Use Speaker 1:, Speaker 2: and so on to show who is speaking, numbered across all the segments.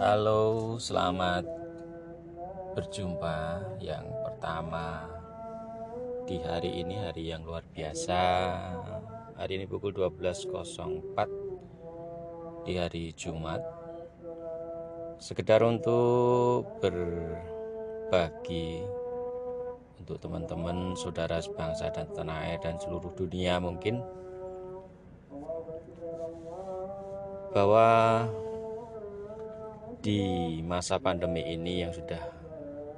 Speaker 1: Halo, selamat berjumpa yang pertama di hari ini hari yang luar biasa. Hari ini pukul 12.04 di hari Jumat. Sekedar untuk berbagi untuk teman-teman, saudara sebangsa dan tanah air dan seluruh dunia mungkin bahwa di masa pandemi ini yang sudah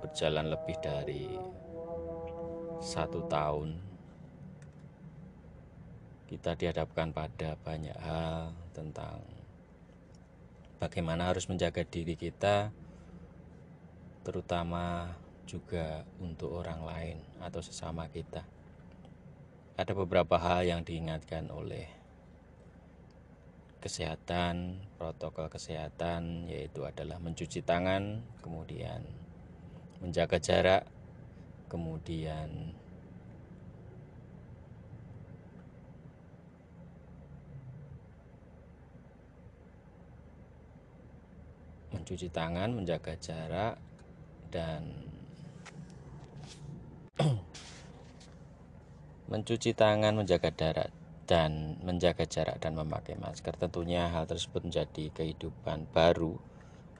Speaker 1: berjalan lebih dari satu tahun kita dihadapkan pada banyak hal tentang bagaimana harus menjaga diri kita terutama juga untuk orang lain atau sesama kita. Ada beberapa hal yang diingatkan oleh kesehatan, protokol kesehatan yaitu adalah mencuci tangan, kemudian menjaga jarak, kemudian mencuci tangan, menjaga jarak dan mencuci tangan, menjaga jarak dan menjaga jarak dan memakai masker. Tentunya hal tersebut menjadi kehidupan baru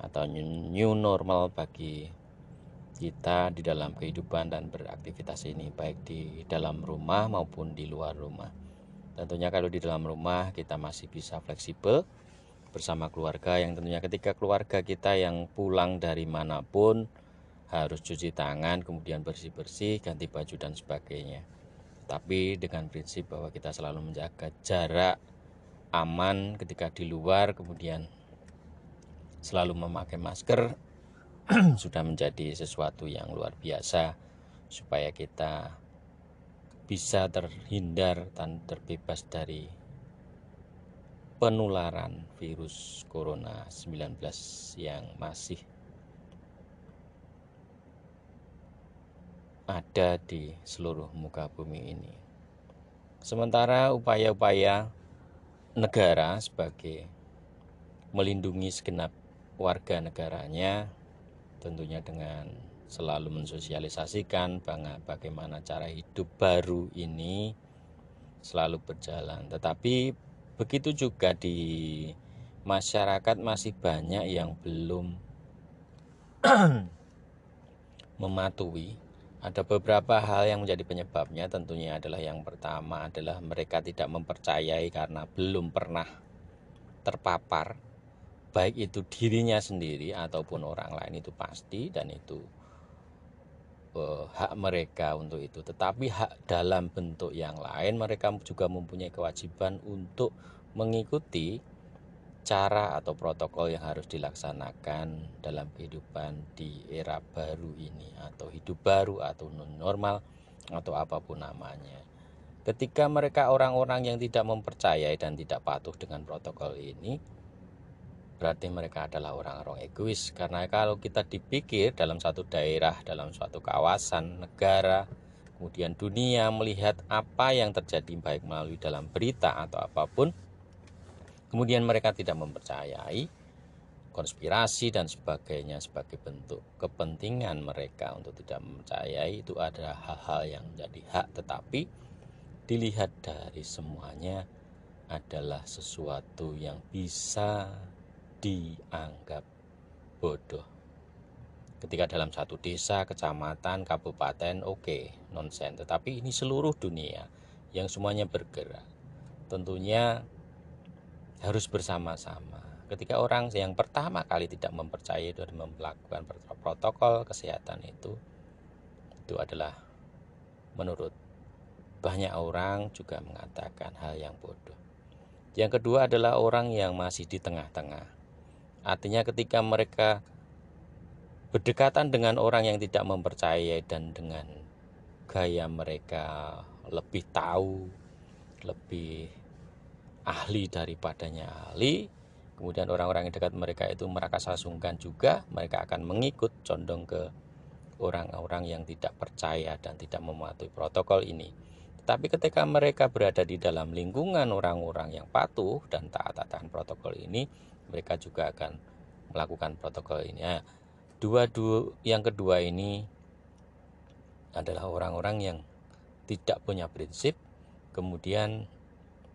Speaker 1: atau new normal bagi kita di dalam kehidupan dan beraktivitas ini baik di dalam rumah maupun di luar rumah. Tentunya kalau di dalam rumah kita masih bisa fleksibel bersama keluarga yang tentunya ketika keluarga kita yang pulang dari mana pun harus cuci tangan, kemudian bersih-bersih, ganti baju dan sebagainya tapi dengan prinsip bahwa kita selalu menjaga jarak aman ketika di luar kemudian selalu memakai masker sudah menjadi sesuatu yang luar biasa supaya kita bisa terhindar dan terbebas dari penularan virus corona 19 yang masih ada di seluruh muka bumi ini. Sementara upaya-upaya negara sebagai melindungi segenap warga negaranya tentunya dengan selalu mensosialisasikan bagaimana cara hidup baru ini selalu berjalan. Tetapi begitu juga di masyarakat masih banyak yang belum mematuhi ada beberapa hal yang menjadi penyebabnya tentunya adalah yang pertama adalah mereka tidak mempercayai karena belum pernah terpapar baik itu dirinya sendiri ataupun orang lain itu pasti dan itu uh, hak mereka untuk itu. Tetapi hak dalam bentuk yang lain mereka juga mempunyai kewajiban untuk mengikuti cara atau protokol yang harus dilaksanakan dalam kehidupan di era baru ini atau hidup baru atau normal atau apa pun namanya. Ketika mereka orang-orang yang tidak mempercayai dan tidak patuh dengan protokol ini, berarti mereka adalah orang-orang egois karena kalau kita dipikir dalam satu daerah, dalam suatu kawasan, negara, kemudian dunia melihat apa yang terjadi baik melalui dalam berita atau apa pun, Kemudian mereka tidak mempercayai konspirasi dan sebagainya sebagai bentuk kepentingan mereka untuk tidak mempercayai itu ada hal-hal yang menjadi hak tetapi dilihat dari semuanya adalah sesuatu yang bisa dianggap bodoh. Ketika dalam satu desa, kecamatan, kabupaten, oke, okay, nonsen. Tetapi ini seluruh dunia yang semuanya bergerak. Tentunya harus bersama-sama. Ketika orang yang pertama kali tidak mempercayai dan melakukan protokol kesehatan itu, itu adalah menurut banyak orang juga mengatakan hal yang bodoh. Yang kedua adalah orang yang masih di tengah-tengah. Artinya ketika mereka berdekatan dengan orang yang tidak mempercayai dan dengan gaya mereka lebih tahu, lebih ahli daripadanya ahli kemudian orang-orang yang dekat mereka itu mereka sasungkan juga mereka akan mengikut condong ke orang-orang yang tidak percaya dan tidak mematuhi protokol ini tapi ketika mereka berada di dalam lingkungan orang-orang yang patuh dan taat akan protokol ini mereka juga akan melakukan protokol ini. Nah, dua dua yang kedua ini adalah orang-orang yang tidak punya prinsip, kemudian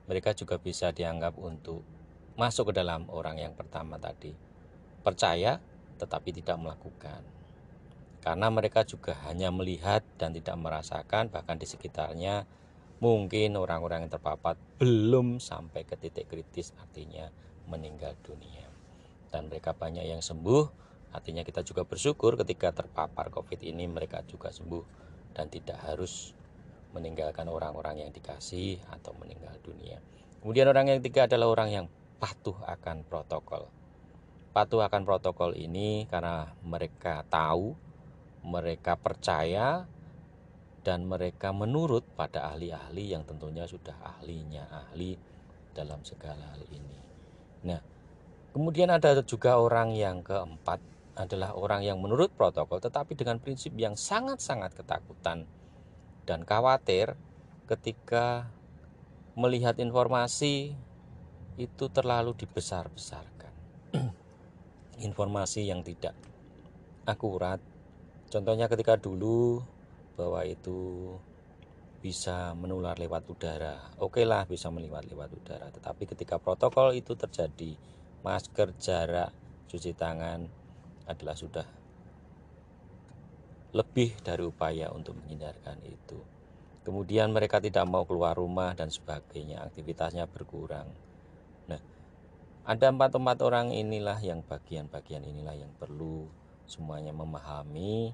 Speaker 1: mereka juga bisa dianggap untuk masuk ke dalam orang yang pertama tadi, percaya tetapi tidak melakukan. Karena mereka juga hanya melihat dan tidak merasakan, bahkan di sekitarnya mungkin orang-orang yang terpapar belum sampai ke titik kritis, artinya meninggal dunia. Dan mereka banyak yang sembuh, Artinya kita juga bersyukur ketika terpapar COVID ini mereka juga sembuh dan tidak harus meninggalkan orang-orang yang dikasih atau meninggal dunia. Kemudian orang yang ketiga adalah orang yang patuh akan protokol. Patuh akan protokol ini karena mereka tahu, mereka percaya, dan mereka menurut pada ahli-ahli yang tentunya sudah ahlinya ahli dalam segala hal ini. Nah, kemudian ada juga orang yang keempat adalah orang yang menurut protokol tetapi dengan prinsip yang sangat-sangat ketakutan dan khawatir ketika melihat informasi itu terlalu dibesar-besarkan. informasi yang tidak akurat. Contohnya ketika dulu bahwa itu bisa menular lewat udara. Oke lah bisa menular lewat udara, tetapi ketika protokol itu terjadi, masker, jarak, cuci tangan, adalah sudah lebih dari upaya untuk menghindarkan itu. Kemudian mereka tidak mau keluar rumah dan sebagainya, aktivitasnya berkurang. Nah, ada empat-empat orang inilah yang bagian-bagian inilah yang perlu semuanya memahami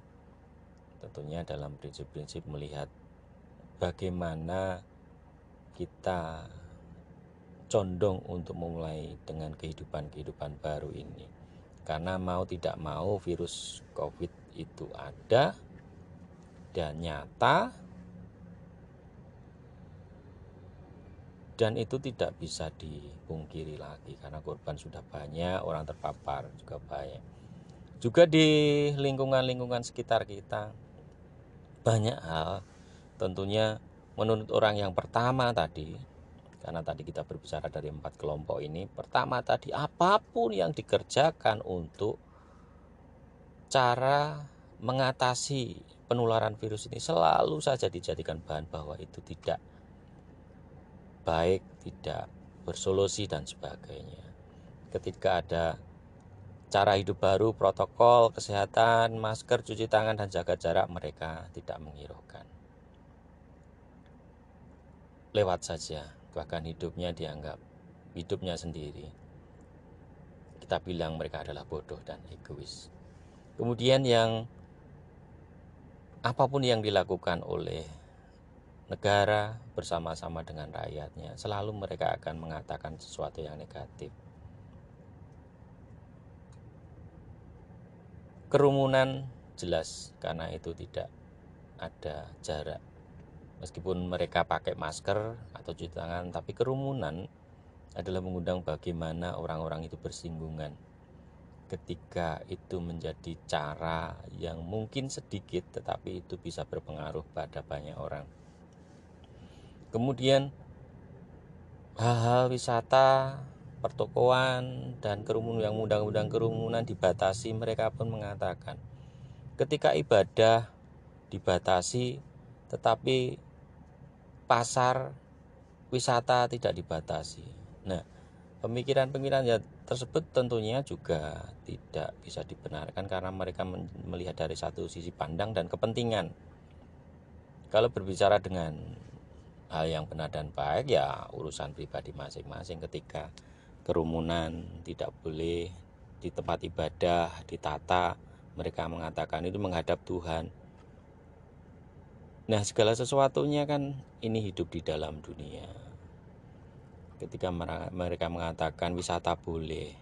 Speaker 1: tentunya dalam prinsip-prinsip melihat bagaimana kita condong untuk memulai dengan kehidupan-kehidupan baru ini karena mau tidak mau virus COVID itu ada dan nyata dan itu tidak bisa dipungkiri lagi karena korban sudah banyak, orang terpapar juga banyak. Juga di lingkungan-lingkungan sekitar kita banyak hal tentunya menurut orang yang pertama tadi karena tadi kita berbicara dari empat kelompok ini pertama tadi apa pun yang dikerjakan untuk cara mengatasi penularan virus ini selalu saja dijadikan bahan bahwa itu tidak baik tidak bersolusi dan sebagainya ketika ada cara hidup baru protokol kesehatan masker cuci tangan dan jaga jarak mereka tidak menghiraukan lewat saja bahkan hidupnya dianggap hidupnya sendiri. Kita bilang mereka adalah bodoh dan egois. Kemudian yang apa pun yang dilakukan oleh negara bersama-sama dengan rakyatnya, selalu mereka akan mengatakan sesuatu yang negatif. Kerumunan jelas karena itu tidak ada jarak meskipun mereka pakai masker atau cuci tangan tapi kerumunan adalah mengundang bagaimana orang-orang itu bersinggungan ketika itu menjadi cara yang mungkin sedikit tetapi itu bisa berpengaruh pada banyak orang kemudian hal-hal wisata pertokoan dan kerumunan yang undang-undang kerumunan dibatasi mereka pun mengatakan ketika ibadah dibatasi tetapi pasar wisata tidak dibatasi. Nah, pemikiran-pemikiran ya tersebut tentunya juga tidak bisa dibenarkan karena mereka melihat dari satu sisi pandang dan kepentingan. Kalau berbicara dengan hal yang benar dan baik ya urusan pribadi masing-masing ketika kerumunan tidak boleh di tempat ibadah ditata mereka mengatakan itu menghadap Tuhan Nah, segala sesuatunya kan ini hidup di dalam dunia. Ketika mereka mengatakan wisata boleh,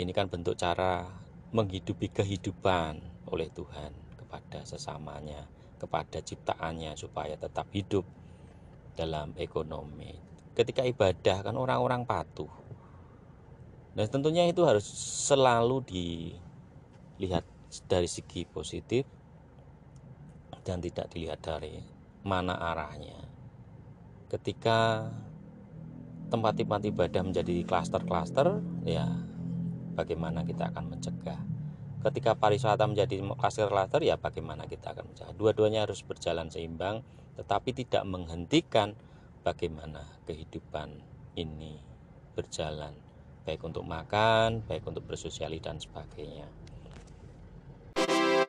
Speaker 1: ini kan bentuk cara menghidupi kehidupan oleh Tuhan kepada sesamanya, kepada ciptaannya supaya tetap hidup dalam ekonomi. Ketika ibadah kan orang-orang patuh. Dan tentunya itu harus selalu dilihat dari segi positif dan tidak dilihat dari mana arahnya. Ketika tempat-tempat ibadah menjadi klaster-klaster, ya bagaimana kita akan mencegah. Ketika pariwisata menjadi kasir later ya bagaimana kita akan mencegah. Dua-duanya harus berjalan seimbang tetapi tidak menghentikan bagaimana kehidupan ini berjalan baik untuk makan baik untuk bersosiali dan sebagainya